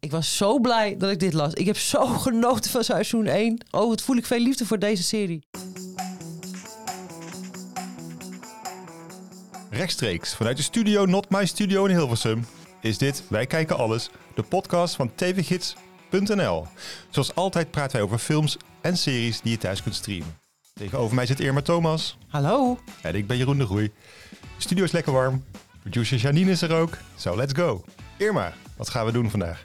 Ik was zo blij dat ik dit las. Ik heb zo genoten van seizoen 1. Oh, wat voel ik veel liefde voor deze serie. Rechtstreeks vanuit de studio Not My Studio in Hilversum is dit Wij Kijken Alles, de podcast van tvgids.nl. Zoals altijd praten wij over films en series die je thuis kunt streamen. Tegenover mij zit Irma Thomas Hallo. en ik ben Jeroen de Groei. De studio is lekker warm, producer Janine is er ook, so let's go. Irma, wat gaan we doen vandaag?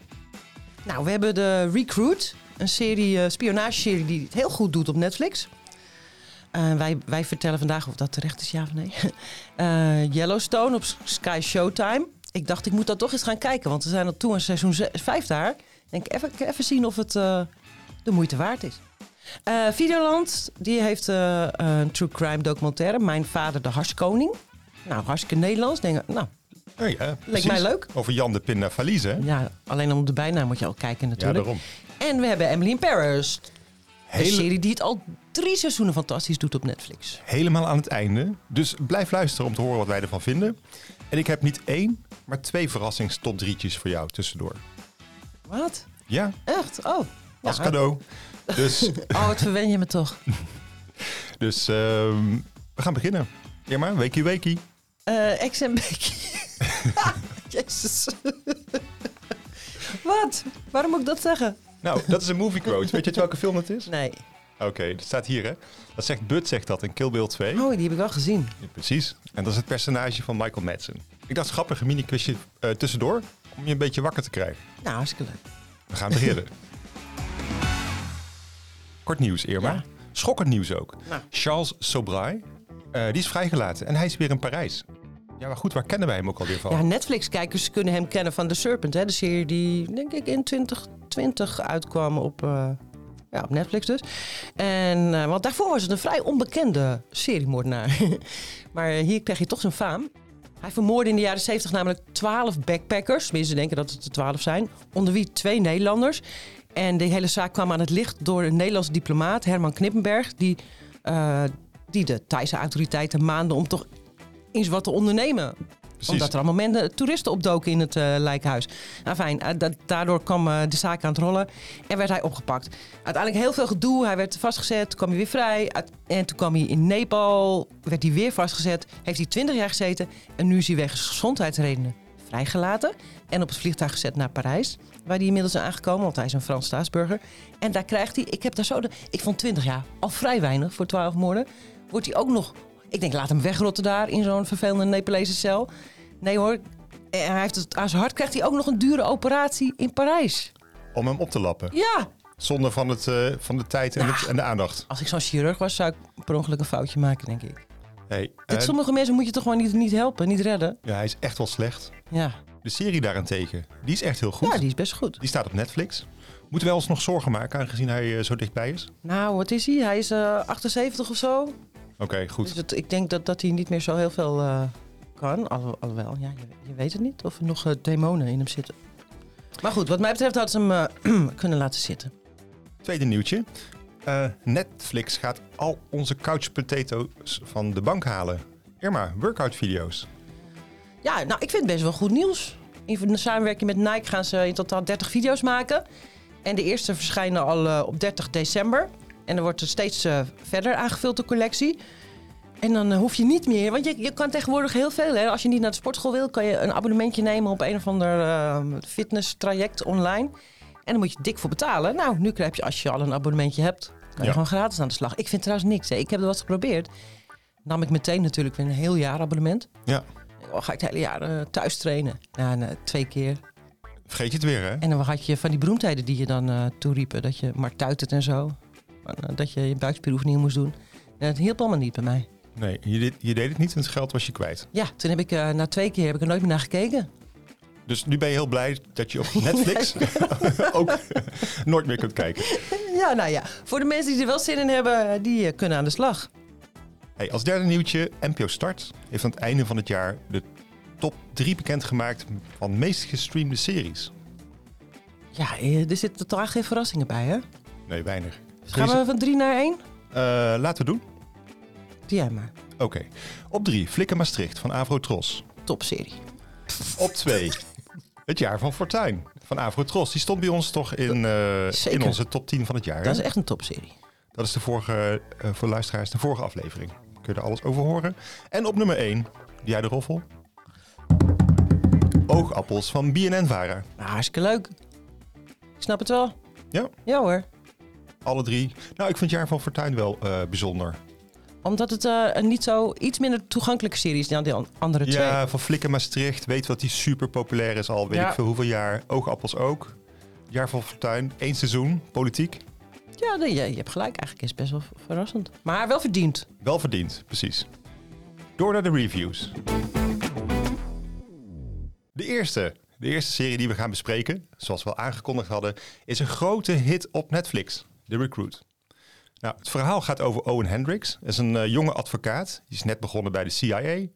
Nou, we hebben de Recruit. Een serie, uh, spionageserie die het heel goed doet op Netflix. Uh, wij, wij vertellen vandaag of dat terecht is, ja of nee. Uh, Yellowstone op Sky Showtime. Ik dacht, ik moet dat toch eens gaan kijken, want we zijn al toe in seizoen 5 daar. Denk even, even zien of het de moeite waard is. Videoland, die heeft een true crime documentaire. Mijn vader, de Harskoning. Nou, hartstikke Nederlands. Denk, nou, Oh ja, Leek mij leuk. Over Jan de Pinda Valise. Hè? Ja, alleen om de bijnaam moet je al kijken natuurlijk. Ja, daarom. En we hebben Emily in Paris. Hele... Een serie die het al drie seizoenen fantastisch doet op Netflix. Helemaal aan het einde. Dus blijf luisteren om te horen wat wij ervan vinden. En ik heb niet één, maar twee verrassingstop drietjes voor jou tussendoor. Wat? Ja. Echt? Oh. Als ja. cadeau. Dus... oh, wat verwen je me toch. dus uh, we gaan beginnen. Irma, weekie weekie. Uh, ex en Becky. Jezus. Wat? Waarom moet ik dat zeggen? Nou, dat is een movie quote. Weet je welke film het is? Nee. Oké, okay, dat staat hier hè. Dat zegt Bud zegt dat in Kill Bill 2. Oh, die heb ik wel gezien. Ja, precies. En dat is het personage van Michael Madsen. Ik dacht, grappige mini-quizje uh, tussendoor om je een beetje wakker te krijgen. Nou, hartstikke leuk. We gaan beginnen. Kort nieuws, Irma. Ja. Schokkend nieuws ook. Nou. Charles Sobray, uh, die is vrijgelaten en hij is weer in Parijs. Ja, maar goed, waar kennen wij hem ook alweer van? Ja, Netflix-kijkers kunnen hem kennen van The Serpent. Hè? De serie die, denk ik, in 2020 uitkwam op, uh, ja, op Netflix dus. En, uh, want daarvoor was het een vrij onbekende seriemoordenaar. maar hier kreeg hij toch zijn faam. Hij vermoordde in de jaren 70 namelijk 12 backpackers. Tenminste, denken dat het er 12 zijn. Onder wie twee Nederlanders. En de hele zaak kwam aan het licht door een Nederlandse diplomaat, Herman Knippenberg. Die, uh, die de Thaise autoriteiten maanden om toch eens wat te ondernemen. Precies. Omdat er allemaal mensen, toeristen opdoken in het uh, lijkhuis. Nou fijn, uh, da daardoor kwam uh, de zaak aan het rollen en werd hij opgepakt. Uiteindelijk heel veel gedoe. Hij werd vastgezet, toen kwam hij weer vrij. En toen kwam hij in Nepal, werd hij weer vastgezet. Heeft hij 20 jaar gezeten en nu is hij wegens gezondheidsredenen vrijgelaten. En op het vliegtuig gezet naar Parijs, waar hij inmiddels is aangekomen, want hij is een Frans staatsburger. En daar krijgt hij, ik heb daar zo, de, ik vond 20 jaar al vrij weinig voor 12 moorden. Wordt hij ook nog ik denk, laat hem wegrotten daar in zo'n vervelende Nepalese cel. Nee hoor, hij heeft het aan zijn hart krijgt hij ook nog een dure operatie in Parijs. Om hem op te lappen? Ja. Zonder van, het, uh, van de tijd en, het, en de aandacht? Als ik zo'n chirurg was, zou ik per ongeluk een foutje maken, denk ik. Hey, Dit, uh, sommige mensen moet je toch gewoon niet, niet helpen, niet redden. ja, hij is echt wel slecht. Ja. De serie daarentegen, die is echt heel goed. ja, die is best goed. Die staat op Netflix. Moeten wij ons nog zorgen maken, aangezien hij uh, zo dichtbij is? Nou, wat is hij? Hij is uh, 78 of zo. Oké, okay, goed. Dus het, ik denk dat, dat hij niet meer zo heel veel uh, kan. Al, alhoewel, ja, je, je, weet het niet. Of er nog uh, demonen in hem zitten. Maar goed, wat mij betreft had ze hem uh, kunnen laten zitten. Tweede nieuwtje. Netflix gaat al onze couch potatoes van de bank halen. Irma, workout video's. Ja, nou, ik vind het best wel goed nieuws. In samenwerking met Nike gaan ze in totaal 30 video's maken. En de eerste verschijnen al op 30 december. En dan wordt er steeds uh, verder aangevuld de collectie. En dan uh, hoef je niet meer, want je, je kan tegenwoordig heel veel. Hè? Als je niet naar de sportschool wil, kan je een abonnementje nemen op een of ander uh, fitness traject online. En dan moet je dik voor betalen. Nou, nu krijg je, als je al een abonnementje hebt, kan je Ja. gewoon gratis aan de slag. Ik vind trouwens niks. Hè. Ik heb er wat geprobeerd. Nam ik meteen natuurlijk weer een heel jaar abonnement. Ja. Oh, ga ik het hele jaar uh, thuis trainen? Ja, nee, twee keer. Vergeet je het weer, hè? En dan had je van die beroemdheden die je dan uh, toeriepen. Dat je Mark Tuitert en zo. Uh, dat je je buikspieroefening moest doen. En dat hielp allemaal niet bij mij. Nee, je deed, je deed het niet en het geld was je kwijt. Ja, toen heb ik uh, na twee keer heb ik er nooit meer naar gekeken. Dus nu ben je heel blij dat je op Netflix ook nooit meer kunt kijken. Ja, nou ja. Voor de mensen die er wel zin in hebben, die kunnen aan de slag. Hey, als derde nieuwtje, NPO Start heeft aan het einde van het jaar de top 3 bekendgemaakt van meest gestreamde series. Ja, eh, er zitten totaal geen verrassingen bij, hè? Nee, weinig. Gaan we van drie naar één? Uh, laten we doen. Die jij maar. Oké. Okay. Op drie, Flikken Maastricht van Avro Tros. Topserie. Op twee, Het jaar van Fortuin van Avrotros. Die stond bij ons toch in, uh, in onze top 10 van het jaar. Dat is echt een topserie. Dat is de vorige, uh, voor luisteraars, de vorige aflevering. Kun je er alles over horen. En op nummer 1, jij de roffel? Oogappels van BNN-Vara. Nou, hartstikke leuk. Ik snap het wel. Ja? Ja hoor. Alle drie. Nou, ik vind het jaar van Fortuin wel uh, bijzonder omdat het uh, een niet zo iets minder toegankelijke serie is dan die andere twee. Ja, van Flikker Maastricht. Weet wat die super populair is al weet ik veel hoeveel jaar. Oogappels ook. Jaar van Fortuin. Eén seizoen. Politiek. Ja, je, je hebt gelijk. Eigenlijk is het best wel verrassend. Maar wel verdiend. Wel verdiend, precies. Door naar de reviews. De eerste, de eerste serie die we gaan bespreken, zoals we al aangekondigd hadden, is een grote hit op Netflix. The Recruit. Nou, het verhaal gaat over Owen Hendricks. Dat is een uh, jonge advocaat. Die is net begonnen bij de CIA.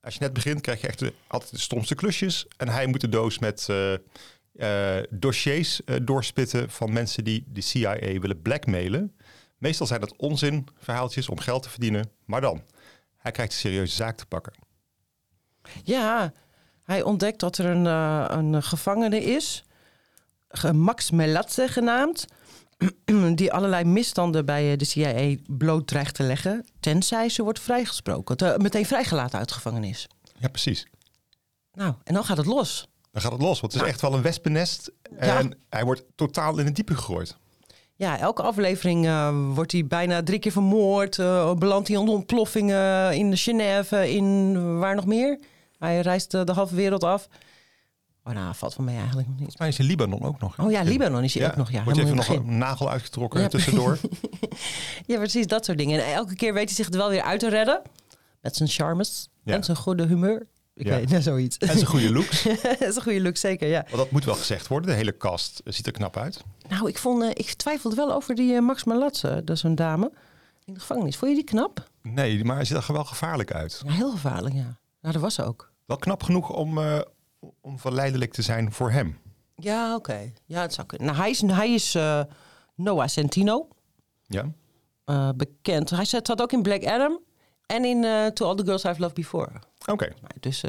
Als je net begint, krijg je echt de, altijd de stomste klusjes. En hij moet de doos met uh, uh, dossiers doorspitten van mensen die de CIA willen blackmailen. Meestal zijn dat onzin verhaaltjes om geld te verdienen. Maar dan, hij krijgt een serieuze zaak te pakken. Ja, hij ontdekt dat er een, een gevangene is, Max Melatze genaamd die allerlei misstanden bij eh, de CIA bloot dreigt te leggen, tenzij ze wordt vrijgesproken, te, meteen vrijgelaten uit gevangenis. Ja, precies. Nou, en dan gaat het los. Dan gaat het los, want het is echt wel een wespennest en hij wordt totaal in het diepe gegooid. Ja, elke aflevering uh, wordt hij bijna drie keer vermoord. Uh, belandt hij onder ontploffingen in Genève, in waar nog meer. Hij reist uh, de halve wereld af. Oh, nou, valt van mij eigenlijk nog niet. Mij is in Libanon ook nog. Oh ja, Libanon is hij ook nog. Ja, Wordt even nog een nagel uitgetrokken ja, tussendoor. ja, precies, dat soort dingen. En elke keer weet hij zich er wel weer uit te redden. Met zijn charmes en zijn goede humeur. Ik ja. weet, net zoiets. En zijn goede looks. zijn goede looks, zeker, ja. Want dat moet wel gezegd worden. De hele cast ziet er knap uit. Nou, ik, vond, uh, ik twijfelde wel over die uh, Max Malatse. Dat is een dame in de gevangenis. Vond je die knap? Nee, maar hij ziet er wel gevaarlijk uit. Ja, heel gevaarlijk, ja. Nou, dat was ze ook. Wel knap genoeg om... Uh, om verleidelijk te zijn voor hem. Ja, oké. Ja, het zou kunnen. Nou, hij is, hij is uh, Noah Centino. Ja. Uh, bekend. Hij zat ook in Black Adam en in uh, To All the Girls I've Loved Before. Oké. Okay. Dus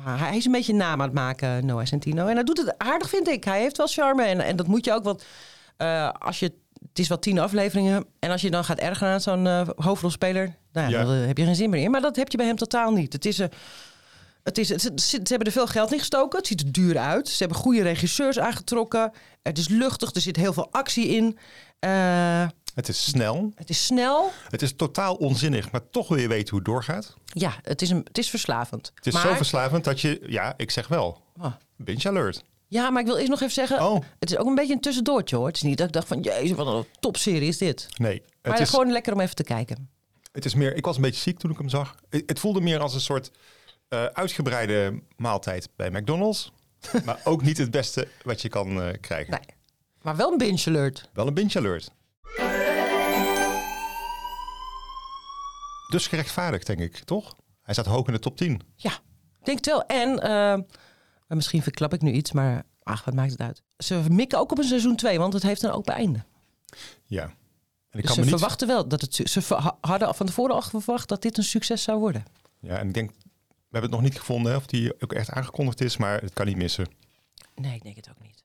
hij is een beetje naam aan het maken, Noah Centino. En hij doet het aardig, vind ik. Hij heeft wel charme en, en dat moet je ook. Want als je, het is wel tien afleveringen. En als je dan gaat ergeren aan zo'n hoofdrolspeler, nou, ja. dan heb je geen zin meer in. Maar dat heb je bij hem totaal niet. Het is een het is, ze, ze, hebben er veel geld in gestoken. Het ziet er duur uit. Ze hebben goede regisseurs aangetrokken. Het is luchtig. Er zit heel veel actie in. Uh, het is snel. Het is snel. Het is totaal onzinnig, maar toch wil je weten hoe het doorgaat. Ja, het is, een, het is verslavend. Het is maar... zo verslavend dat je, ja, ik zeg wel, oh. binge alert. Ja, maar ik wil eerst nog even zeggen, oh. het is ook een beetje een tussendoortje hoor. Het is niet dat ik dacht van, jezus, wat een topserie is dit. Nee. Het maar is gewoon lekker om even te kijken. Het is meer, ik was een beetje ziek toen ik hem zag. Het voelde meer als een soort uh, uitgebreide maaltijd bij McDonald's. maar ook niet het beste wat je kan uh, krijgen. Nee. Maar wel een binge alert. Wel een binge alert. Dus gerechtvaardigd, denk ik, toch? Hij staat hoog in de top 10. Ja, denk het wel. En uh, misschien verklap ik nu iets, maar ach, wat maakt het uit? Ze mikken ook op een seizoen 2, want het heeft een open einde. Ja. En ik dus kan ze me niet... verwachten wel dat het. Ze hadden van tevoren al verwacht dat dit een succes zou worden. Ja, en ik denk we hebben het nog niet gevonden of die ook echt aangekondigd is, maar het kan niet missen. Nee, ik denk het ook niet.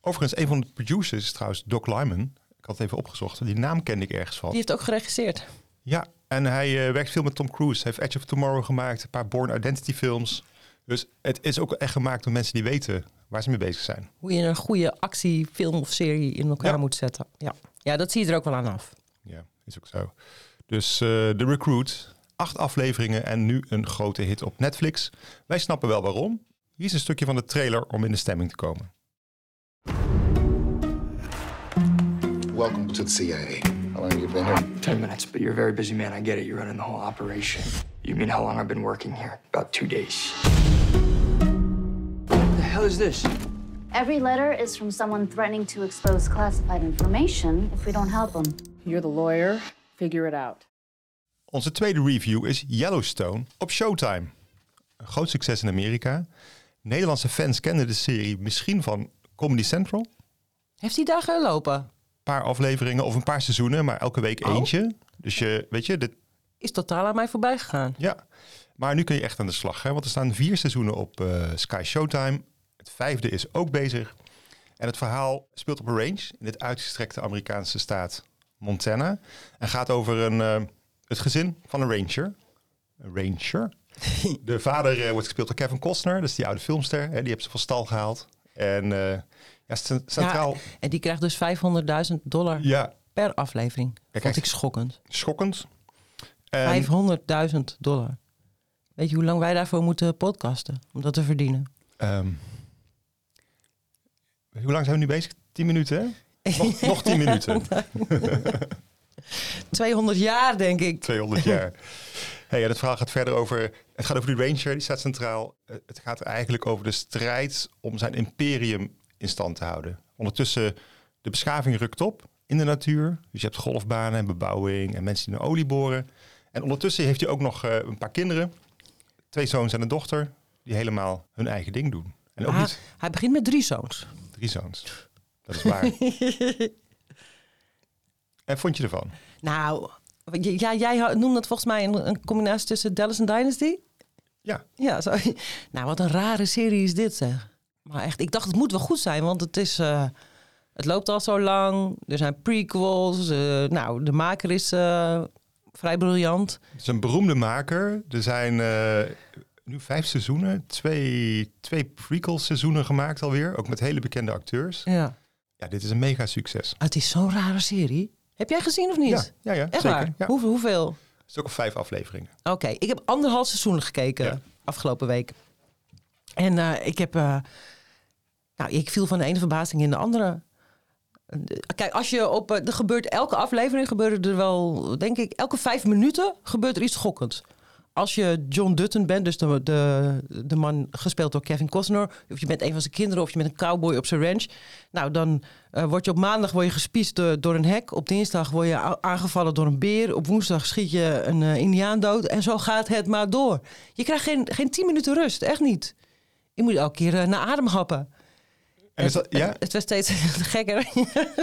Overigens, een van de producers is trouwens Doc Lyman. Ik had het even opgezocht. Die naam kende ik ergens van. Die heeft ook geregisseerd. Ja, en hij uh, werkt veel met Tom Cruise. Hij heeft Edge of Tomorrow gemaakt, een paar Born Identity films. Dus het is ook echt gemaakt door mensen die weten waar ze mee bezig zijn. Hoe je een goede actiefilm of serie in elkaar moet zetten. Ja. ja, dat zie je er ook wel aan af. Ja, is ook zo. Dus uh, The Recruit, acht afleveringen en nu een grote hit op Netflix. Wij snappen wel waarom. Hier is een stukje van de trailer om in de stemming te komen. Welcome to the CIA. How long have you been here? Ten minutes, but you're a very busy man. I get it. You're running the whole operation. You mean how long I've been working here? About two days. What the hell is this? Every letter is from someone threatening to expose classified information if we don't help them. You're the lawyer. Figure it out. Onze tweede review is Yellowstone op Showtime. Een groot succes in Amerika. Nederlandse fans kennen de serie misschien van Comedy Central. Heeft hij daar gelopen? Een paar afleveringen of een paar seizoenen, maar elke week oh. eentje. Dus je, weet je, dit... Is totaal aan mij voorbij gegaan. Ja, maar nu kun je echt aan de slag. Hè? Want er staan vier seizoenen op uh, Sky Showtime. Het vijfde is ook bezig. En het verhaal speelt op een range in het uitgestrekte Amerikaanse staat Montana. En gaat over een, eh, het gezin van een ranger. Een ranger. De vader eh, wordt gespeeld door Kevin Costner, dat is die oude filmster. Hè, die hebben ze van stal gehaald. En eh, ja, cent- centraal... Ja, en die krijgt dus 500.000 dollar Ja, per aflevering. Vond ik schokkend. schokkend. En, 500.000 dollar. Weet je hoe lang wij daarvoor moeten podcasten om dat te verdienen? ehm, hoe lang zijn we nu bezig? 10 minuten, hè? Nog, nog 10 minuten. 200 jaar, denk ik. 200 jaar. Hey, en het verhaal gaat verder over. Het gaat over die Ranger, die staat centraal. Eh, Het gaat eigenlijk over de strijd om zijn imperium in stand te houden. Ondertussen, de beschaving rukt op in de natuur. Dus je hebt golfbanen en bebouwing en mensen die naar olie boren. En ondertussen heeft hij ook nog eh, een paar kinderen. Twee zoons en een dochter. Die helemaal hun eigen ding doen. En ook Ah, niet hij begint met drie zoons. drie zoons. Dat is waar. en vond je ervan? Nou, ja, jij noemde het volgens mij een, een combinatie tussen Dallas en Dynasty. Ja. Ja, zo. Nou, wat een rare serie is dit, zeg. Maar echt, ik dacht het moet wel goed zijn, want het is... eh, het loopt al zo lang. Er zijn prequels. eh, nou, de maker is eh, vrij briljant. Het is een beroemde maker. Er zijn nu vijf seizoenen, twee, twee prequel seizoenen gemaakt alweer. Ook met hele bekende acteurs. Ja. Ja, dit is een mega succes. Het is zo'n rare serie. Heb jij gezien of niet? Ja, ja, ja Echt zeker. waar? Ja. Hoeveel? is ook al vijf afleveringen. Oké, ik heb anderhalf seizoen gekeken Ja. afgelopen week. En eh, ik heb... eh, nou, ik viel van de ene verbazing in de andere. Kijk, als je op... eh, Er gebeurt elke aflevering gebeurt er wel... Denk ik, elke vijf minuten gebeurt er iets schokkends. Als je John Dutton bent, dus de, de, de man gespeeld door Kevin Costner... of je bent een van zijn kinderen of je bent een cowboy op zijn ranch... nou, dan eh, word je op maandag word je gespiest door, door een hek. Op dinsdag word je aangevallen door een beer. Op woensdag schiet je een eh, indiaan dood. En zo gaat het maar door. Je krijgt geen, geen tien minuten rust, echt niet. Je moet elke keer eh, naar adem happen. En is dat, ja, Het werd steeds gekker.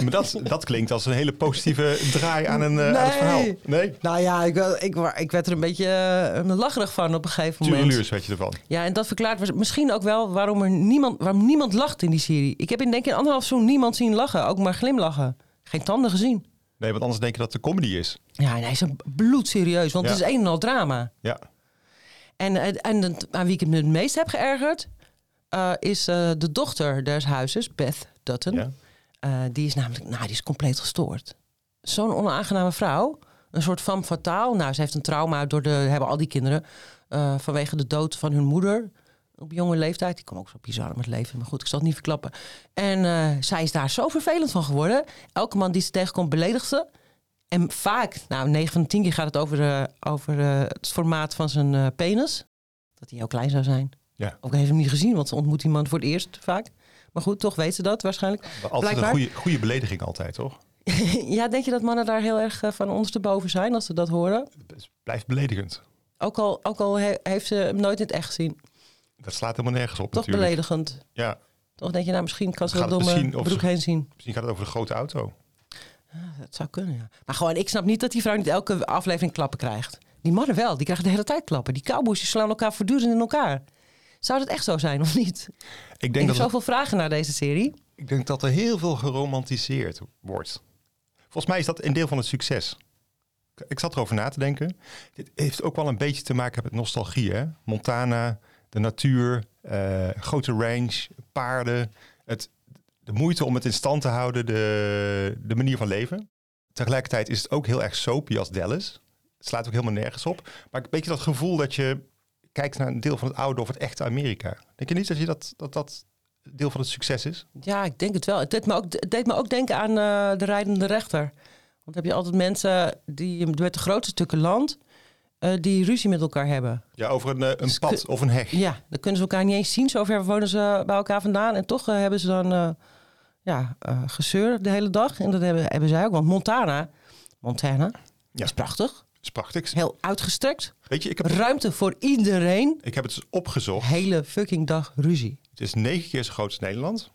maar dat, dat klinkt als een hele positieve draai aan, een, eh, aan het verhaal. Nee? nou ja, ik, ik, ik werd er een beetje eh, lacherig van op een gegeven moment. Tureluurs weet je ervan. Ja, en dat verklaart misschien ook wel waarom er niemand, waarom niemand lacht in die serie. Ik heb in denk ik in anderhalf seizoen niemand zien lachen, ook maar glimlachen. Geen tanden gezien. Nee, want anders denk je dat het een comedy is. Ja, nee, ze bloedserieus, want het is een en al drama. Ja. En, eh, en het- aan wie ik me het meest heb geërgerd, eh, is eh, de dochter des huizes, Beth Dutton. ja. Eh, die is namelijk, nou, die is compleet gestoord. Zo'n onaangename vrouw. Een soort femme fatale. Nou, ze heeft een trauma door de, hebben al die kinderen, vanwege de dood van hun moeder. Op jonge leeftijd. Die kwam ook zo bizar met het leven. Maar goed, ik zal het niet verklappen. En zij is daar zo vervelend van geworden. Elke man die ze tegenkomt beledigt ze. En vaak, nou 9 van de 10 keer gaat het over, over het formaat van zijn penis. Dat hij heel klein zou zijn. Ja. Ook heeft hem niet gezien, want ze ontmoet die man voor het eerst vaak. Maar goed, toch weet ze dat waarschijnlijk. Altijd Blijkbaar. een goede, goede belediging altijd, toch? ja, denk je dat mannen daar heel erg eh, van ondersteboven zijn als ze dat horen? Het blijft beledigend. Ook al, ook al he- heeft ze hem nooit in het echt gezien. Dat slaat helemaal nergens op Toch natuurlijk. beledigend. Ja, Toch denk je, nou misschien kan ze het door mijn broek ze- heen zien. misschien gaat het over de grote auto. Dat zou kunnen, ja. Maar gewoon, ik snap niet dat die vrouw niet elke aflevering klappen krijgt. Die mannen wel, die krijgen de hele tijd klappen. Die cowboys die slaan elkaar voortdurend in elkaar. Zou dat echt zo zijn of niet? Ik Ik denk, heb dat zoveel vragen naar deze serie. ik denk dat er heel veel geromantiseerd wordt. Volgens mij is dat een deel van het succes. Ik- Ik zat erover na te denken. Dit heeft ook wel een beetje te maken met nostalgie. Hè? Montana, de natuur, eh, grote range, paarden. Het, de moeite om het in stand te houden, de, de manier van leven. Tegelijkertijd is het ook heel erg soapy als Dallas. Het slaat ook helemaal nergens op. Maar een beetje dat gevoel dat je kijkt naar een deel van het oude of het echte Amerika. Denk je niet dat je dat, dat, dat deel van het succes is? Ja, ik denk het wel. Het deed me ook, het deed me ook denken aan eh, de rijdende rechter. Want heb je altijd mensen die met de grootste stukken land... eh, die ruzie met elkaar hebben. Ja, over een, eh, een Dus pad of een heg. Ja, dan kunnen ze elkaar niet eens zien. Zo ver wonen ze bij elkaar vandaan. En toch hebben ze dan ja, gezeur de hele dag. En dat hebben, hebben zij ook. Want Montana, Montana Ja. is prachtig. Is prachtig. Heel uitgestrekt. Weet je, ik heb, Ruimte voor iedereen. ik heb het dus opgezocht. Hele fucking dag ruzie. Het is negen keer zo groot als Nederland.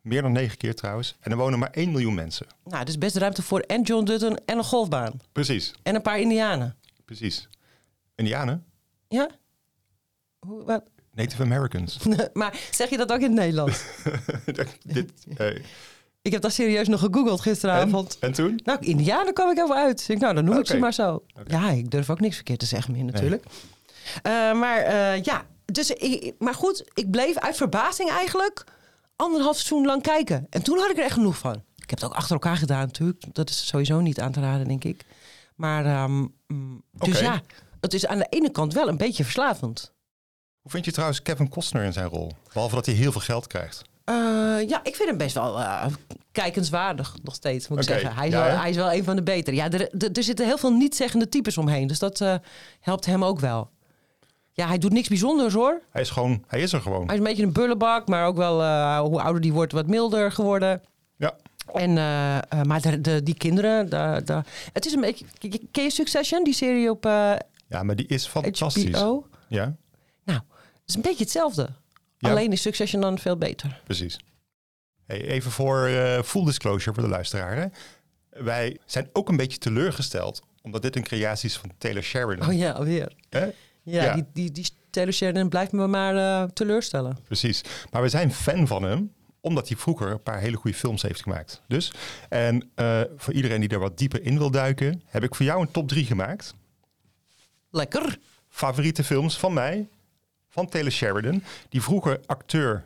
Meer dan negen keer trouwens. En er wonen maar 1 miljoen mensen. Nou, is best ruimte voor en John Dutton en een golfbaan. Precies, En een paar indianen. precies. Indianen? Ja? Hoe, wat? Native Americans. maar zeg je dat ook in het Nederlands? Dit, ik heb dat serieus nog gegoogeld en, gisteravond. en toen? Nou, Indianen kwam ik even uit. Dus ik, nou, dan noem ik ze maar zo. Ja, ik durf ook niks verkeerd te zeggen meer natuurlijk. Eh, maar eh, ja, dus, ik, maar goed, ik bleef uit verbazing eigenlijk anderhalf seizoen lang kijken. En toen had ik er echt genoeg van. Ik heb het ook achter elkaar gedaan natuurlijk. Dat is sowieso niet aan te raden, denk ik. Maar, ehm, mm, dus ja, het is aan de ene kant wel een beetje verslavend. Hoe vind je trouwens Kevin Costner in zijn rol? Behalve dat hij heel veel geld krijgt. Eh, ja, ik vind hem best wel eh, kijkenswaardig nog steeds, moet ik zeggen. Hij is, ja, wel, hij is wel een van de betere. Ja, er, er, er zitten heel veel niet-zeggende types omheen. Dus dat eh, helpt hem ook wel. Ja, hij doet niks bijzonders hoor. Hij is gewoon, hij is er gewoon. Hij is een beetje een bullebak, maar ook wel hoe ouder die wordt, wat milder geworden. Ja, En, maar de, de, die kinderen, de, de, het is een beetje... Ken je Succession, die serie op ja maar die is fantastisch. HBO? Ja, Nou, het is een beetje hetzelfde. Ja. Alleen is Succession dan veel beter. precies. Hey, even voor eh, full disclosure voor de luisteraar. Hè. Wij zijn ook een beetje teleurgesteld, omdat dit een creatie is van Taylor Sheridan. Oh ja, alweer. Ja. die, die, die Taylor Sheridan blijft me maar eh, teleurstellen. Precies. Maar we zijn fan van hem, omdat hij vroeger een paar hele goede films heeft gemaakt. Dus, en eh, voor iedereen die er wat dieper in wil duiken, heb ik voor jou een top 3 gemaakt. Lekker. Favoriete films van mij, van Taylor Sheridan, die vroeger acteur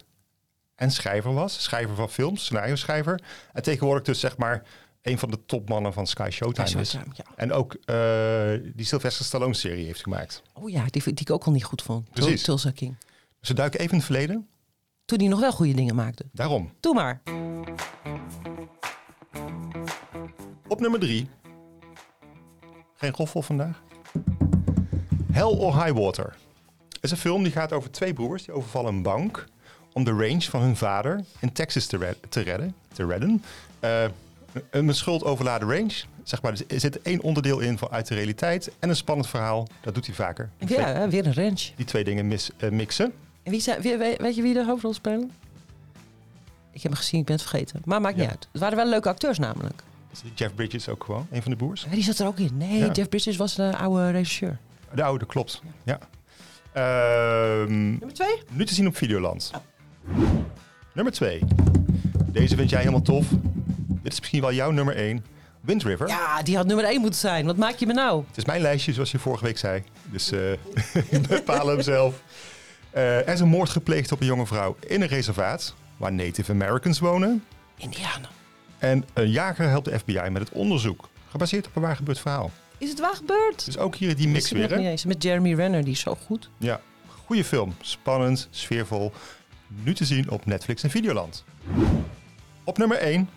en schrijver was. Schrijver van films, scenario schrijver. En tegenwoordig dus zeg maar een van de topmannen van Sky Showtime is. Ja. En ook eh, die Sylvester Stallone serie heeft gemaakt. Oh ja, die, die ik ook al niet goed vond. Precies. Tulsa King. Dus we duiken even in het verleden. Toen hij nog wel goede dingen maakte. Daarom. Doe maar. Op nummer drie. Geen roffel vandaag. Hell or High Water. Is een film die gaat over twee broers die overvallen een bank om de range van hun vader in Texas te, red- te redden. Te redden. Eh, een met schuld overladen range. Zeg maar, er zit één onderdeel in van uit de realiteit en een spannend verhaal. Dat doet hij vaker. Twee- Ja, hè, weer een ranch. Die twee dingen mis, eh, mixen. En wie zijn, wie- weet, je wie de hoofdrol spelen? Ik heb hem gezien, ik ben het vergeten. Maar maakt niet uit. Het waren wel leuke acteurs namelijk. Jeff Bridges ook gewoon, een van de broers. Ja, die zat er ook in. Nee, Ja. Jeff Bridges was de oude regisseur. De oude, klopt. Ja. Ehm, Nummer twee? nu te zien op Videoland. Nummer 2. Deze vind jij helemaal tof. Dit is misschien wel jouw nummer 1. Wind River. Ja, die had nummer één moeten zijn. Wat maak je me nou? Het is mijn lijstje, zoals je vorige week zei. Dus eh ik bepaal hem zelf. Eh, er is een moord gepleegd op een jonge vrouw in een reservaat... waar Native Americans wonen. Indianen. En een jager helpt de FBI met het onderzoek. Gebaseerd op een waar gebeurd verhaal. Is het waar gebeurd? Dus ook hier die mix weer, hè? niet eens. Met Jeremy Renner, die is zo goed. Ja, goede film. Spannend, sfeervol. Nu te zien op Netflix en Videoland. Op nummer 1,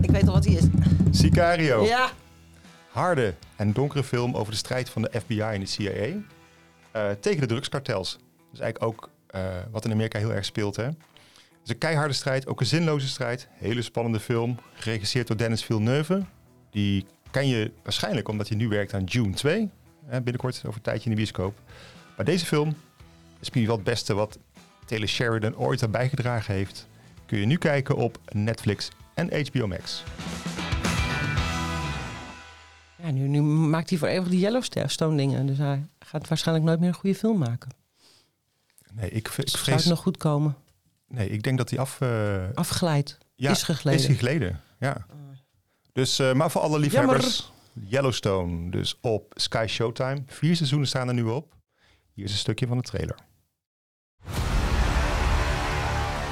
Ik weet al wat hij is. Sicario. Ja. Harde en donkere film over de strijd van de FBI en de CIA eh, tegen de drugskartels. Dus eigenlijk ook eh, wat in Amerika heel erg speelt. Hè? Het is een keiharde strijd, ook een zinloze strijd. Hele spannende film, geregisseerd door Dennis Villeneuve. Die ken je waarschijnlijk omdat hij nu werkt aan June 2. Hè, binnenkort, over een tijdje in de bioscoop. Maar deze film is misschien wel het beste wat Taylor Sheridan ooit aan bijgedragen heeft. Kun je nu kijken op Netflix en HBO Max. Ja, nu, nu maakt hij voor eeuwig die Yellowstone dingen. Dus hij gaat waarschijnlijk nooit meer een goede film maken. Nee, ik, ik Zou het vrees... nog goed komen? Nee, ik denk dat hij af... eh, Afgeleid. ja, is gegleden. Is gegleden, ja. Dus, eh, maar voor alle liefhebbers... Yellowstone, dus op Sky Showtime. Vier seizoenen staan er nu op. Hier is een stukje van de trailer.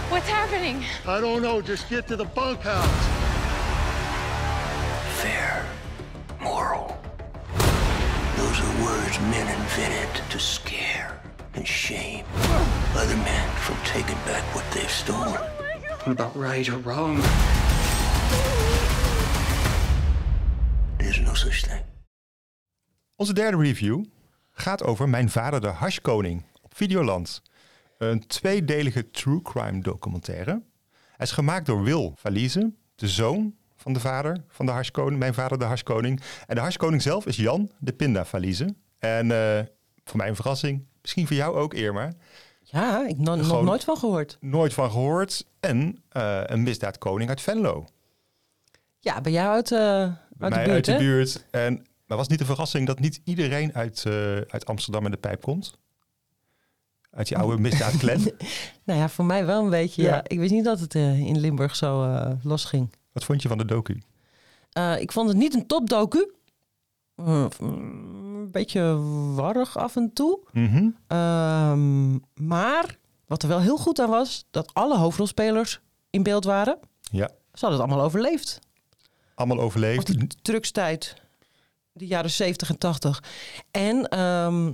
What's happening? I don't know. Just get to the bunkhouse. fair, moral. Those are words men invented to scare and shame other men from taking back what they've stolen. What about right or wrong? Onze derde review gaat over Mijn Vader de Hashkoning op Videoland. Een tweedelige true crime documentaire. Hij is gemaakt door Wil Valise, de zoon van de vader van de Hashkoning, Mijn Vader de Hashkoning. En de Hashkoning zelf is Jan de Pinda Valise. En eh, voor mij een verrassing, misschien voor jou ook Irma, Ja, ik no- nog nooit van gehoord. nooit van gehoord. En eh, een misdaadkoning uit Venlo. Ja, bij jou uit, eh, uit Bij de mij buurt, uit de hè? buurt. En maar was niet de verrassing dat niet iedereen uit, eh, uit Amsterdam en de pijp komt. Uit die oude misdaadclan. Nou ja, voor mij wel een beetje. Ja. Ja. Ik wist niet dat het eh, in Limburg zo eh, losging. Wat vond je van de docu? Ik vond het niet een topdocu. Een beetje warrig af en toe. Ehm, maar wat er wel heel goed aan was, dat alle hoofdrolspelers in beeld waren. Ja, Ze hadden het allemaal overleefd. Allemaal Of overleefd. die drugstijd, de jaren 70 en 80. En ehm,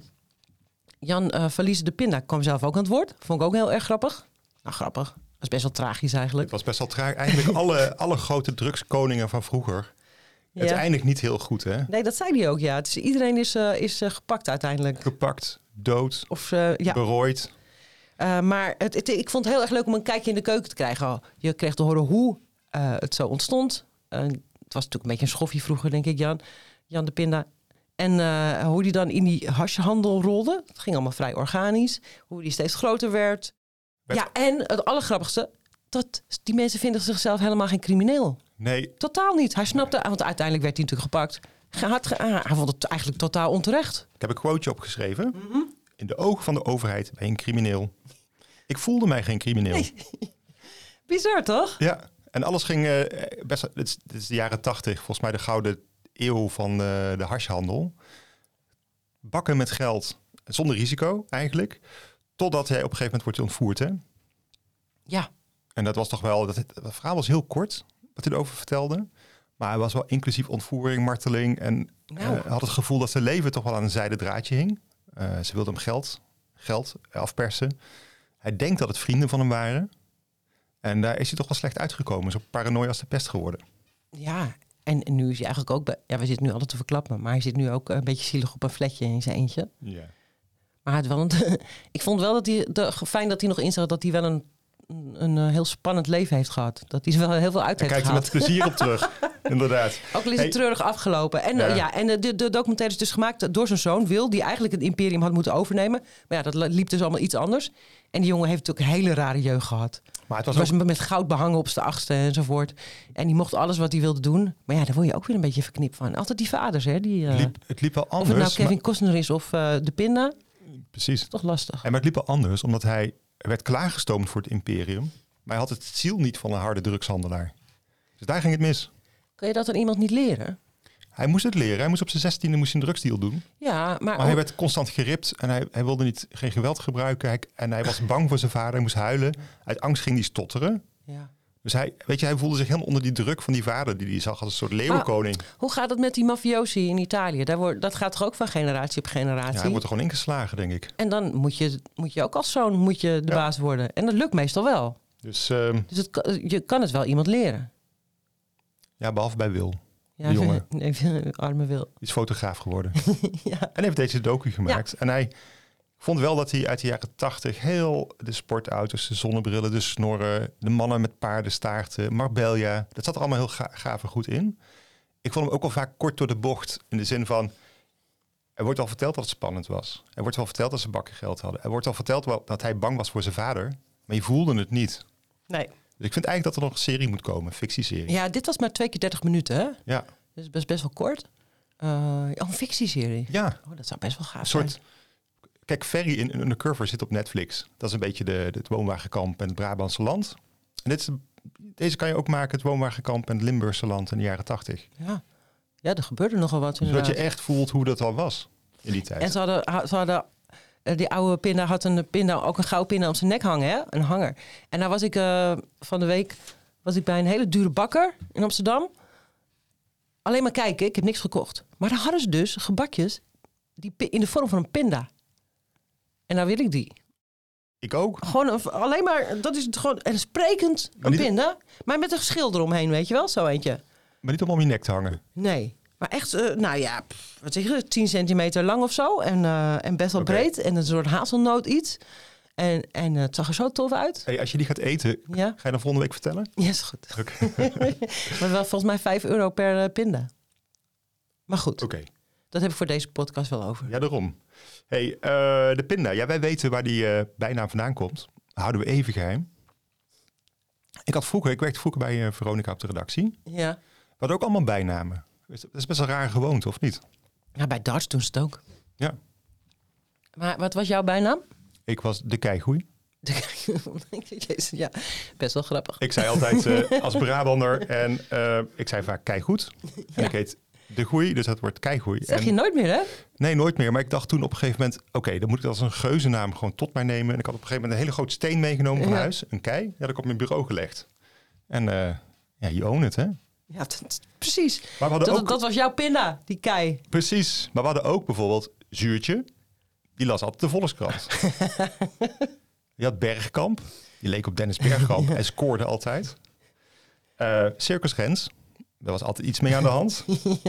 Jan uh, Verlies de Pinda kwam zelf ook aan het woord. Vond ik ook heel erg grappig. Nou, grappig. Dat is best wel tragisch eigenlijk. Het was best wel traag. Eigenlijk alle, alle grote drugskoningen van vroeger. Ja. Uiteindelijk niet heel goed, hè? Nee, dat zei hij ook, ja. Het is, iedereen is, eh, is eh, gepakt uiteindelijk. Gepakt, dood, Of, ja. berooid. Maar het, het- ik vond het heel erg leuk om een kijkje in de keuken te krijgen. Je kreeg te horen hoe het zo ontstond. Het was natuurlijk een beetje een schoffie vroeger, denk ik, Jan. Jan de Pinda. En eh, hoe die dan in die hashhandel rolde. Het ging allemaal vrij organisch. Hoe die steeds groter werd. Ja, en het allergrappigste... dat die mensen vinden zichzelf helemaal geen crimineel. Nee, Totaal niet. Hij snapte, want uiteindelijk werd hij natuurlijk gepakt. Hij, had ah, hij vond het eigenlijk totaal onterecht. ik heb een quoteje opgeschreven. Mhm. In de ogen van de overheid ben je een crimineel. Ik voelde mij geen crimineel. Bizar, toch? Ja, en alles ging eh, best... Dit is, dit is de jaren tachtig, volgens mij de gouden eeuw van eh, de hashhandel. Bakken met geld, zonder risico eigenlijk. Totdat hij op een gegeven moment wordt ontvoerd, hè? Ja. En dat was toch wel... Dat, het, verhaal was heel kort, wat hij erover vertelde. Maar hij was wel inclusief ontvoering, marteling. En Nou. eh, had het gevoel dat zijn leven toch wel aan een zijden draadje hing. Ze wilde hem geld, geld afpersen. Hij denkt dat het vrienden van hem waren. En daar is hij toch wel slecht uitgekomen. Zo paranoia als de pest geworden. Ja, en, nu is hij eigenlijk ook. Ja, we zitten nu altijd te verklappen, maar hij zit nu ook een beetje zielig op een flatje in zijn eentje. Ja. Maar hij had wel een, ik vond wel dat hij. De, fijn dat hij nog inzag dat hij wel een, een, een, eh, heel spannend leven heeft gehad. Dat hij er wel heel veel uit Daar heeft kijkt hij met gehaald. plezier op terug. Inderdaad. Ook al is Hey. het treurig afgelopen. En, eh, Ja. ja. en de, de, de documentaire is dus gemaakt door zijn zoon, Wil, die eigenlijk het imperium had moeten overnemen. Maar ja, dat liep dus allemaal iets anders. En die jongen heeft natuurlijk een hele rare jeugd gehad. Maar het Was, was ook... met goud behangen op zijn achtste enzovoort. En die mocht alles wat hij wilde doen. Maar ja, daar word je ook weer een beetje verknipt van. Altijd die vaders, hè? Die, eh, Het liep, het liep wel of anders. het nou Kevin maar- Costner is of eh, De Pinda. precies. Toch lastig. En maar het liep wel anders, omdat hij werd klaargestoomd voor het imperium. Maar hij had het ziel niet van een harde drugshandelaar. Dus daar ging het mis. Kun je dat aan iemand niet leren? Hij moest het leren. Hij moest op zijn zestiende moest hij een drugsdeal doen. Ja, maar, Maar hij werd constant geript en hij, hij wilde niet, geen geweld gebruiken. Hij, en hij was bang voor zijn vader. Hij moest huilen. Uit angst ging hij stotteren. ja. Dus hij, weet je, hij voelde zich helemaal onder die druk van die vader die hij zag als een soort leeuwenkoning. Hoe gaat het met die mafiosi in Italië? Daar wordt, dat gaat toch ook van generatie op Ja, generatie? hij wordt er gewoon ingeslagen, denk ik. En dan moet je, moet je ook als zoon moet je de Ja. baas worden. En dat lukt meestal wel. Dus ehm, Dus het, je kan het wel iemand leren. ja, behalve bij Wil. Ja, jongen. nee, arme wil. Die is fotograaf geworden. ja. En heeft deze docu gemaakt. En hij vond wel dat hij uit de jaren tachtig heel de sportauto's, de zonnebrillen, de snorren, de mannen met paardenstaarten, Marbella, dat zat er allemaal heel ga gaaf en goed in. Ik vond hem ook al vaak kort door de bocht. In de zin van, er wordt al verteld dat het spannend was. Er wordt wel verteld dat ze bakken geld hadden. Er wordt al verteld wel dat hij bang was voor zijn vader. Maar je voelde het niet. Nee. Dus ik vind eigenlijk dat er nog een serie moet komen, een fictieserie. Ja, dit was maar twee keer 30 minuten, hè? Ja, Dus best, best wel kort. Eh, oh, een fictieserie. ja. Oh, dat zou best wel gaaf Een soort. zijn. Kijk, Ferry in Undercover zit op Netflix. Dat is een beetje de, het woonwagenkamp en het Brabantse land. En dit is, deze kan je ook maken, het woonwagenkamp en het Limburgse land in de jaren tachtig. Ja. ja, er gebeurde nogal wat Zodat inderdaad. je echt voelt hoe dat al was in die tijd. En ze hadden, ha- ze hadden die oude pinda had een pinda, ook een gouden pinda om zijn nek hangen, hè? Een hanger. En daar was ik eh, van de week was ik bij een hele dure bakker in Amsterdam. Alleen maar kijken, ik heb niks gekocht. Maar daar hadden ze dus gebakjes die in de vorm van een pinda. En nou wil ik die. Ik ook. Gewoon een, alleen maar, dat is het gewoon, en sprekend een pinda. Maar met een schil eromheen, weet je wel, zo eentje. Maar niet om om je nek te hangen. Nee. Maar echt, eh, nou ja, pff, wat zeg je, 10 centimeter lang of zo. En, eh, en best wel breed. En een soort hazelnoot iets. En, en eh, het zag er zo tof uit. Hey, als je die gaat eten, Ja, ga je dan volgende week vertellen? ja is goed. Oké. maar wel volgens mij 5 euro per pinda. Maar goed, Oké. dat heb ik voor deze podcast wel over. Ja, daarom. Hey, de pinda. Ja, wij weten waar die eh, bijnaam vandaan komt. Houden we even geheim. Ik had vroeger, ik werkte vroeger bij Veronica op de redactie. Ja. We hadden ook allemaal bijnamen. Dat is best een rare gewoonte, of niet? ja, bij darts doen ze het ook. Ja. Maar wat was jouw bijnaam? Ik was de keigoei. Jezus, ja, best wel grappig. Ik zei altijd eh, als Brabander en eh, ik zei vaak keigoed. En ik heet de goei, dus dat wordt keigoei. Zeg En- je nooit meer, hè? Nee, nooit meer. Maar ik dacht toen op een gegeven moment, oké, dan moet ik dat als een geuzennaam gewoon tot mij nemen. En ik had op een gegeven moment een hele grote steen meegenomen van Ja. huis, een kei. Die had ik op mijn bureau gelegd. En eh ja, you own it, hè? Ja, dat- precies. Maar we hadden Dat, ook, dat was jouw pinda, die kei. precies. Maar we hadden ook bijvoorbeeld Zuurtje. Die las altijd de Volkskrant. Je had Bergkamp. Die leek op Dennis Bergkamp en scoorde altijd. Eh Circus Rens. Daar was altijd iets mee aan de hand.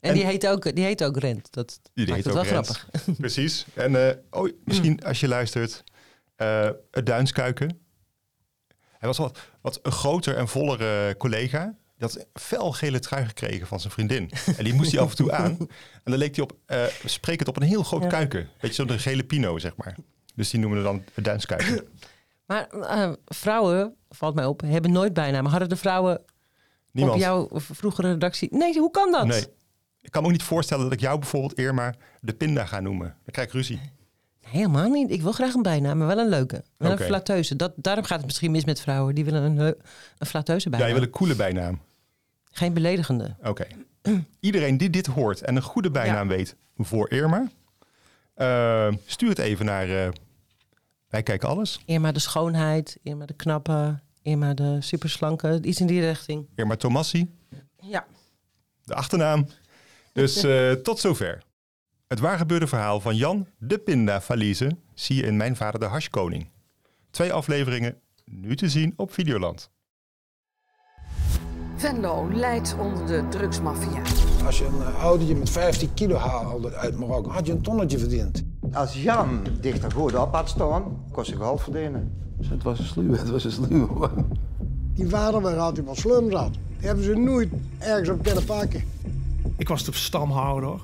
En, En- die, heet ook, die heet ook Rent. Dat Die maakt heet het ook wel Rens. grappig. Precies. En eh, oh, misschien als je luistert, eh, het Duinskuiken. Hij was wat, wat een groter en voller collega. Een felgele trui gekregen van zijn vriendin. En die moest hij af en toe aan. En dan leek hij op, eh sprekend op een heel groot Ja. kuiken. Weet je, zo'n gele pino, zeg maar. Dus die noemen we dan het Duinskuiken. Maar eh, vrouwen, valt mij op, hebben nooit bijnamen. Hadden de vrouwen Niemand. op jouw vroegere redactie... Nee, hoe kan dat? Nee. Ik kan me ook niet voorstellen dat ik jou bijvoorbeeld eer maar de pinda ga noemen. Dan krijg ik ruzie. Helemaal niet. Ik wil graag een bijnaam, maar wel een leuke. Wel een flatteuze. Dat, daarom gaat het misschien mis met vrouwen. Die willen een, een flatteuze Ja, bijnaam. je wil een coole bijnaam. Geen beledigende. Oké. Iedereen die dit hoort en een goede bijnaam weet voor Irma, eh, stuur het even naar eh, Wij Kijken Alles. Irma de schoonheid, Irma de knappe, Irma de superslanke. Iets in die richting. Irma Tomassi, Ja. de achternaam. Dus eh, tot zover. Het waargebeurde verhaal van Jan de Pinda Valise zie je in Mijn Vader de Hashkoning. Twee afleveringen, nu te zien op Videoland. Venlo leidt onder de drugsmafia. Als je een eh, autootje met 15 kilo haalde uit Marokko, had je een tonnetje verdiend. Als Jan dichter goed op had staan, kon ze geld verdienen. Het was een sluwe, het was een sluwe. Die vader waar altijd wat slum zat. Die hebben ze nooit ergens op kunnen pakken. Ik was de stamhouder.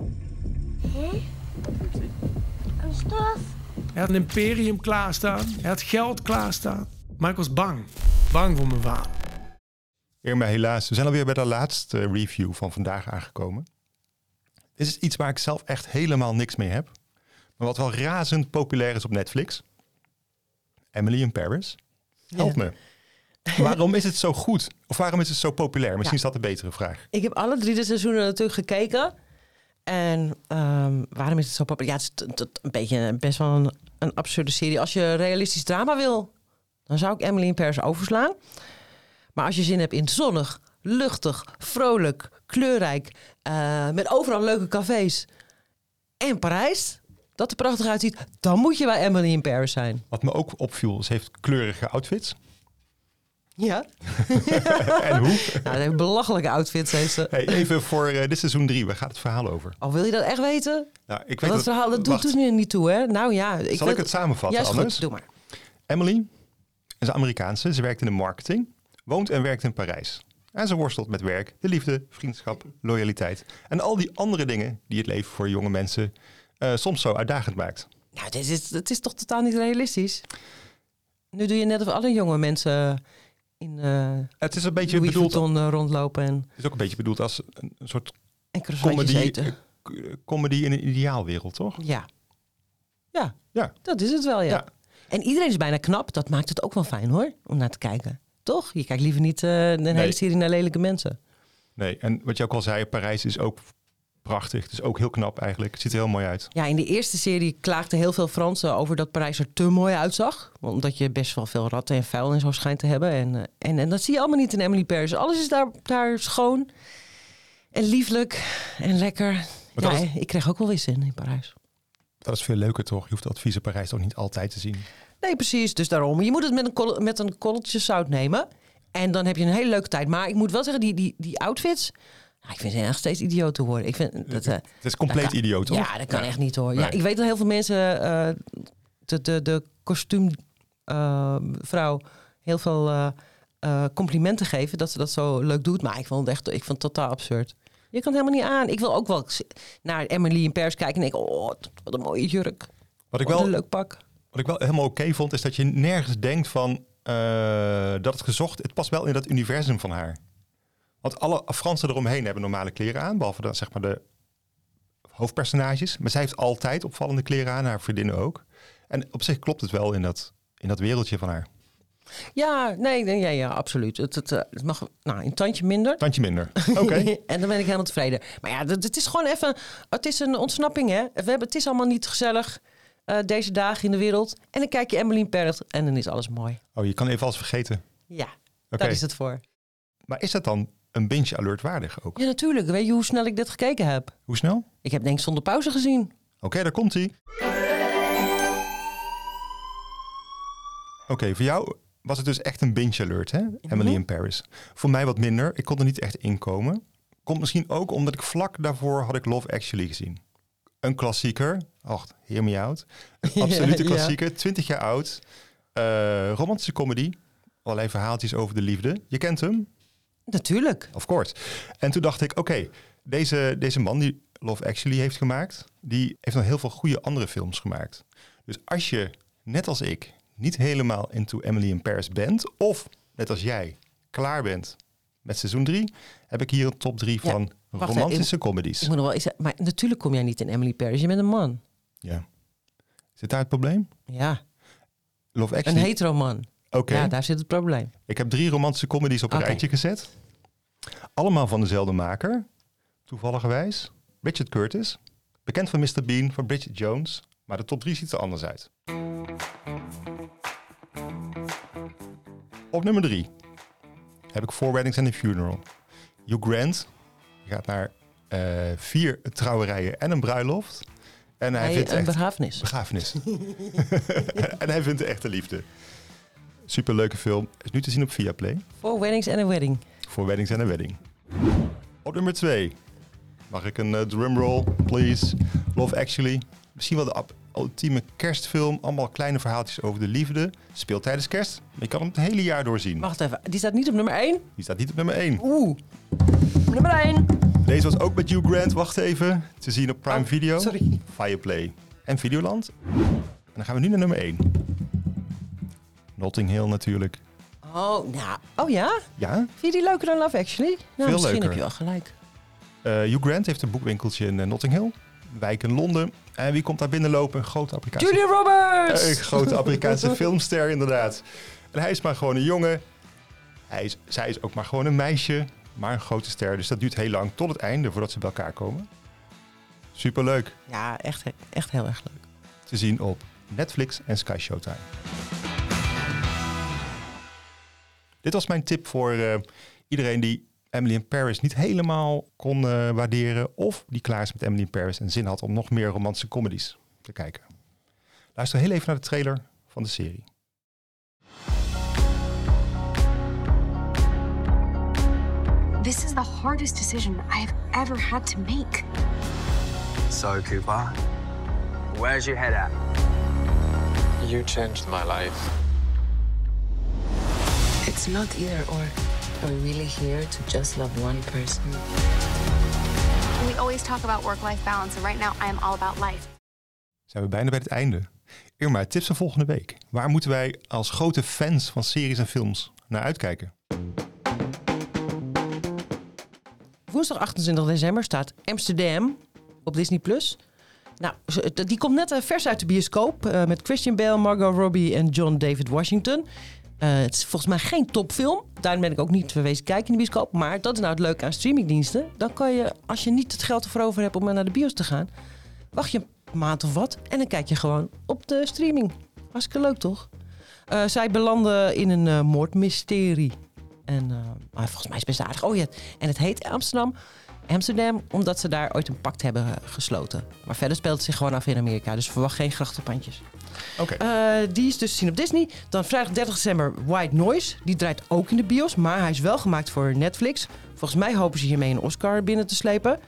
Een stof. Hij had een imperium klaarstaan. Hij had geld klaarstaan. Maar ik was bang. Bang voor mijn vader. Irma, helaas, we zijn alweer bij de laatste review van vandaag aangekomen. Dit is iets waar ik zelf echt helemaal niks mee heb. Maar wat wel razend populair is op Netflix. Emily in Paris. Help Ja. me. Waarom is het zo goed? Of waarom is het zo populair? Misschien is dat een betere vraag. Ik heb alle drie de seizoenen natuurlijk gekeken. En ehm, waarom is het zo populair? Ja, het is een beetje best wel een, een absurde serie. Als je realistisch drama wil, dan zou ik Emily in Paris overslaan. Maar als je zin hebt in zonnig, luchtig, vrolijk, kleurrijk... eh, met overal leuke cafés en Parijs... dat er prachtig uitziet, dan moet je bij Emily in Paris zijn. Wat me ook opviel, ze heeft kleurige outfits. Ja. en hoe? Nou, een belachelijke outfits heeft ze. Hey, even voor eh, dit seizoen 3, waar gaat het verhaal over? Oh, wil je dat echt weten? Nou, ik weet Want dat verhaal dat doet, doet nu niet toe, hè? Nou ja. Ik Zal ik het samenvatten Ja, is anders? goed. Doe maar. Emily is een Amerikaanse. Ze werkt in de marketing, woont en werkt in Parijs. En ze worstelt met werk, de liefde, vriendschap, loyaliteit en al die andere dingen die het leven voor jonge mensen eh, soms zo uitdagend maakt. Nou, dit is, het is toch totaal niet realistisch? Nu doe je net of alle jonge mensen in eh Het is een beetje Louis bedoeld, Vuitton eh, rondlopen en, het is ook een beetje bedoeld als een, een soort en comedy, eten. comedy in een ideaalwereld, toch? Ja. Ja, Ja. dat is het wel, ja. Ja. En iedereen is bijna knap. Dat maakt het ook wel fijn, hoor, om naar te kijken. Toch? Je kijkt liever niet eh, een hele serie naar lelijke mensen. Nee, en wat je ook al zei, Parijs is ook prachtig. Het is ook heel knap eigenlijk. Het ziet er heel mooi uit. Ja, in de eerste serie klaagden heel veel Fransen over dat Parijs er te mooi uitzag. Omdat je best wel veel ratten en vuil en zo schijnt te hebben. En, eh, en, en dat zie je allemaal niet in Emily Paris. Alles is daar, daar schoon en lieflijk en lekker. Ja, is- ik kreeg ook wel weer zin in Parijs. Dat is veel leuker, toch? Je hoeft dat vieze Parijs toch niet altijd te zien. Nee, precies. Dus daarom. Je moet het met een, kol- met een korreltje zout nemen. En dan heb je een hele leuke tijd. Maar ik moet wel zeggen, die, die, die outfits... nou, ik vind ze echt steeds idioot te worden. Ik vind dat, eh, Het is compleet dat kan- idioot, toch? Ja, dat kan Ja. echt niet hoor. Ja, ik weet dat heel veel mensen eh, de, de, de kostuumvrouw heel veel eh, eh, complimenten geven dat ze dat zo leuk doet. Maar ik vond het echt ik vond het totaal absurd. Je kan het helemaal niet aan. Ik wil ook wel naar Emily in Pers kijken en denk, oh, wat een mooie jurk. Wat ik wel, een leuk pak. Wat ik wel helemaal oké vond, is dat je nergens denkt van eh, dat het gezocht. Het past wel in dat universum van haar. Want alle Fransen eromheen hebben normale kleren aan, behalve dan zeg maar de hoofdpersonages. Maar zij heeft altijd opvallende kleren aan, haar vriendinnen ook. En op zich klopt het wel in dat, in dat wereldje van haar. Ja, nee, nee ja, ja, absoluut. Het, het, eh, het mag nou, een tandje minder. Tandje minder. Oké. en dan ben ik helemaal tevreden. Maar ja, het, het is gewoon even... Het is een ontsnapping, hè. We hebben, het is allemaal niet gezellig uh, deze dagen in de wereld. En dan kijk je Emily in Paris en dan is alles mooi. Oh, je kan even alles vergeten. Ja, daar is het voor. Maar is dat dan een binge alert waardig ook? Ja, natuurlijk. Weet je hoe snel ik dit gekeken heb? Hoe snel? Ik heb denk ik zonder pauze gezien. Oké, okay, daar komt hij. Oké, okay, voor jou was het dus echt een binge alert, hè? Emily in Paris. Voor mij wat minder. Ik kon er niet echt inkomen. Komt misschien ook omdat ik vlak daarvoor had ik Love Actually gezien. Een klassieker. Ach, hear me out. Een absolute klassieker. 20 jaar oud. Uh, romantische comedy. Allerlei verhaaltjes over de liefde. Je kent hem? Natuurlijk. Of course. En toen dacht ik, oké, deze, deze man die Love Actually heeft gemaakt... die heeft nog heel veel goede andere films gemaakt. Dus als je, net als ik, niet helemaal into Emily in Paris bent... of, net als jij, klaar bent met seizoen 3... heb ik hier een top 3 van romantische comedies. Ik moet nog wel maar natuurlijk kom jij niet in Emily Paris. Je bent een man. Ja. Zit daar het probleem? Ja. Love Actually. Een hetero man. Oké. Ja, daar zit het probleem. Ik heb drie romantische comedies op een Oké. rijtje gezet. Allemaal van dezelfde maker. Toevalligerwijs. Richard Curtis. Bekend van Mr. Bean, van Bridget Jones. Maar de top 3 ziet er anders uit. Op nummer 3 heb ik Four Weddings and a Funeral. Hugh Grant gaat naar eh, vier trouwerijen en een bruiloft. En hij vindt een echt... begrafenis. Begrafenis. en hij vindt de echte liefde. Superleuke film. Is nu te zien op Viaplay. Four weddings and a wedding. Voor Weddings and a Wedding. Op nummer 2. Mag ik een uh, drumroll, please? Love Actually. Misschien wel de ultieme kerstfilm. Allemaal kleine verhaaltjes over de liefde. Speelt tijdens kerst. Maar je kan hem het hele jaar doorzien. Wacht even, die staat niet op nummer 1? Die staat niet op nummer 1. Oeh. Nummer 1. Deze was ook met Hugh Grant. Wacht even. Te zien op Prime Video. Oh, sorry. Fireplay. En Videoland. En dan gaan we nu naar nummer 1. Notting Hill natuurlijk. Oh, nou. Oh ja? Ja? Vind je die leuker dan Love Actually? Nou, Veel misschien leuker. heb je wel gelijk. Eh, Hugh Grant heeft een boekwinkeltje in eh, Notting Hill. Wijk in Londen. En wie komt daar binnenlopen? Een grote Amerikaanse... Julia Roberts! Een grote Amerikaanse filmster inderdaad. En hij is maar gewoon een jongen. Hij is, zij is ook maar gewoon een meisje. Maar een grote ster. Dus dat duurt heel lang tot het einde voordat ze bij elkaar komen. Superleuk. Ja, echt, echt heel erg leuk. Te zien op Netflix en Sky Showtime. Dit was mijn tip voor eh, iedereen die Emily in Paris niet helemaal kon eh, waarderen. Of die klaar is met Emily in Paris en zin had om nog meer romantische comedies te kijken. Luister heel even naar de trailer van de serie. This is the hardest decision I've ever had to make. So, Cooper, where's your head at? You changed my life. It's not either or. Are we really here to just love one person? We always talk about work-life balance, and right now I am all about life. Zijn we bijna bij het einde. Irma, tips voor volgende week. Waar moeten wij als grote fans van series en films naar uitkijken? Woensdag 28 december staat Amsterdam op Disney+. Plus. Nou, die komt net eh, vers uit de bioscoop eh, met Christian Bale, Margot Robbie en John David Washington. Eh, het is volgens mij geen topfilm. Daarom ben ik ook niet verwezen kijken in de bioscoop. Maar dat is nou het leuke aan streamingdiensten. Dan kan je, als je niet het geld ervoor over hebt om naar de bios te gaan... wacht je een maand of wat en dan kijk je gewoon op de streaming. Hartstikke leuk, toch? Eh, zij belanden in een eh, moordmysterie. En maar volgens mij is het best aardig. Oh ja, en het heet Amsterdam. Amsterdam, omdat ze daar ooit een pact hebben gesloten. Maar verder speelt het zich gewoon af in Amerika. Dus verwacht geen grachtenpandjes. Eh, die is dus te zien op Disney. Dan vrijdag 30 december White Noise. Die draait ook in de bios, maar hij is wel gemaakt voor Netflix. Volgens mij hopen ze hiermee een Oscar binnen te slepen.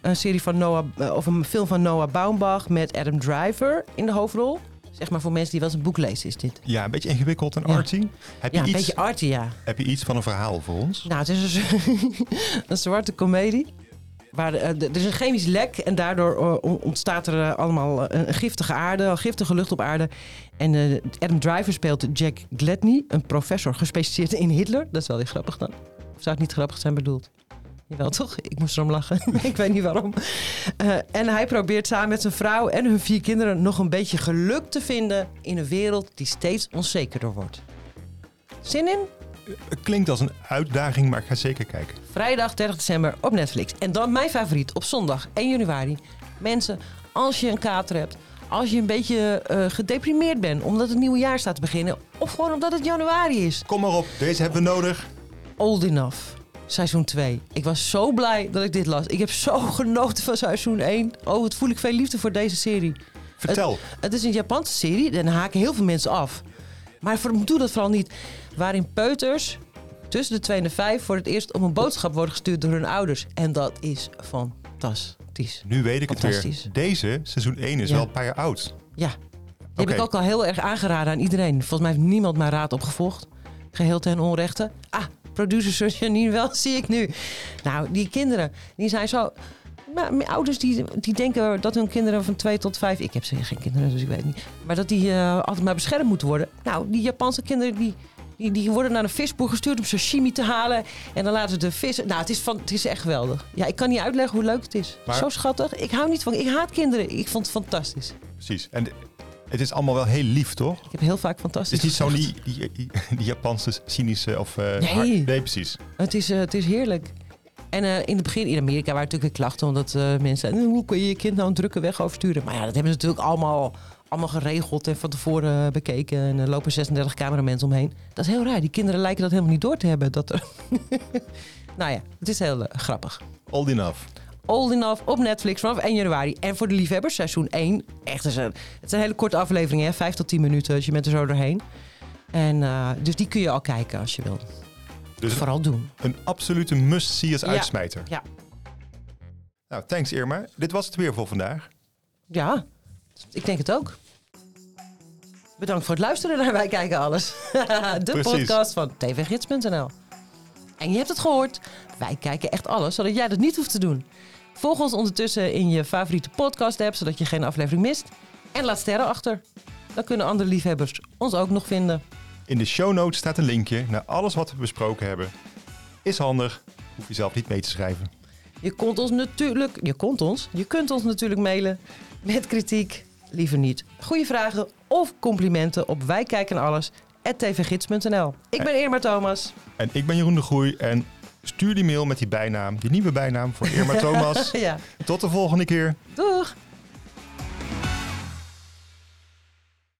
Een serie van Noah, eh, of een film van Noah Baumbach met Adam Driver in de hoofdrol. Zeg maar voor mensen die wel eens een boek lezen is dit. Ja, een beetje ingewikkeld en Ja. arty. Heb je, Ja, een iets, beetje arty, ja. heb je iets van een verhaal voor ons? Nou, het is een, een zwarte komedie. Waar, eh, er is een chemisch lek en daardoor eh, on- ontstaat er eh, allemaal een giftige aarde, giftige lucht op aarde. En Adam Driver speelt Jack Gladney, een professor gespecialiseerd in Hitler. Dat is wel weer grappig dan. Of zou het niet grappig zijn bedoeld? Jawel, toch? Ik moest erom lachen. ik weet niet waarom. En hij probeert samen met zijn vrouw en hun vier kinderen nog een beetje geluk te vinden in een wereld die steeds onzekerder wordt. Zin in? Het klinkt als een uitdaging, maar ik ga zeker kijken. Vrijdag 30 december op Netflix. En dan mijn favoriet op zondag 1 januari. Mensen, als je een kater hebt, als je een beetje uh, gedeprimeerd bent omdat het nieuwe jaar staat te beginnen, of gewoon omdat het januari is. Kom maar op, deze hebben we nodig. Old Enough, seizoen 2. Ik was zo blij dat ik dit las. Ik heb zo genoten van seizoen 1. Oh, wat voel ik veel liefde voor deze serie. Vertel. Het, het is een Japanse serie, en dan haken heel veel mensen af. Maar doe dat vooral niet. Waarin peuters tussen de 2 en de 5 voor het eerst op een boodschap worden gestuurd door hun ouders. En dat is fantastisch. Nu weet ik het weer. Deze, seizoen 1, is wel een paar jaar oud. Ja. Die heb ik ook al heel erg aangeraden aan iedereen. Volgens mij heeft niemand mijn raad opgevolgd. Geheel ten onrechte. Ah, producer Janine wel, zie ik nu. Nou, die kinderen, die zijn zo... Maar mijn ouders die, die denken dat hun kinderen van 2 tot 5... Ik heb ze geen kinderen, dus ik weet niet. Maar dat die uh, altijd maar beschermd moeten worden. Nou, die Japanse kinderen die, die, die worden naar een visboer gestuurd om sashimi te halen. En dan laten ze de vis... Nou, het is, van, het is echt geweldig. Ja, ik kan niet uitleggen hoe leuk het is. Maar... Zo schattig. Ik hou niet van... Ik haat kinderen. Ik vond het fantastisch. Precies. En het is allemaal wel heel lief, toch? Ik heb heel vaak fantastisch Het is niet zo die, die, die, die, Japanse cynische of... Uh, nee. Hard, nee, precies. Het is, uh, het is heerlijk. En uh, in het begin in Amerika waren natuurlijk weer klachten omdat uh, mensen hoe kun je je kind nou een drukke weg oversturen? Maar ja, dat hebben ze natuurlijk allemaal, allemaal geregeld en van tevoren bekeken. En er lopen 36 cameramensen omheen. Dat is heel raar. Die kinderen lijken dat helemaal niet door te hebben. Dat er nou ja, het is heel grappig. Old enough. Old Enough op Netflix vanaf 1 januari. En voor de liefhebbers, seizoen 1. Echt, het is een, het is een hele korte aflevering, hè? 5 tot 10 minuten. Dus je bent er zo doorheen. En uh, dus die kun je al kijken als je wil. Dus vooral doen. Een absolute must-see als ja. uitsmijter. Ja. Nou, thanks Irma. Dit was het weer voor vandaag. Ja, ik denk het ook. Bedankt voor het luisteren naar Wij Kijken Alles. de Precies. podcast van tvgids.nl. En je hebt het gehoord. Wij kijken echt alles, zodat jij dat niet hoeft te doen. Volg ons ondertussen in je favoriete podcast-app, zodat je geen aflevering mist. En laat sterren achter. Dan kunnen andere liefhebbers ons ook nog vinden. In de show notes staat een linkje naar alles wat we besproken hebben. Is handig, hoef je zelf niet mee te schrijven. Je kunt ons natuurlijk, je kunt ons, je kunt ons natuurlijk mailen met kritiek, liever niet. Goede vragen of complimenten op wijkijkenalles@tvgids.nl. Ik ben Irma Thomas. En ik ben Jeroen de Groei en stuur die mail met die bijnaam, die nieuwe bijnaam voor Irma Thomas. ja. Tot de volgende keer. Doeg!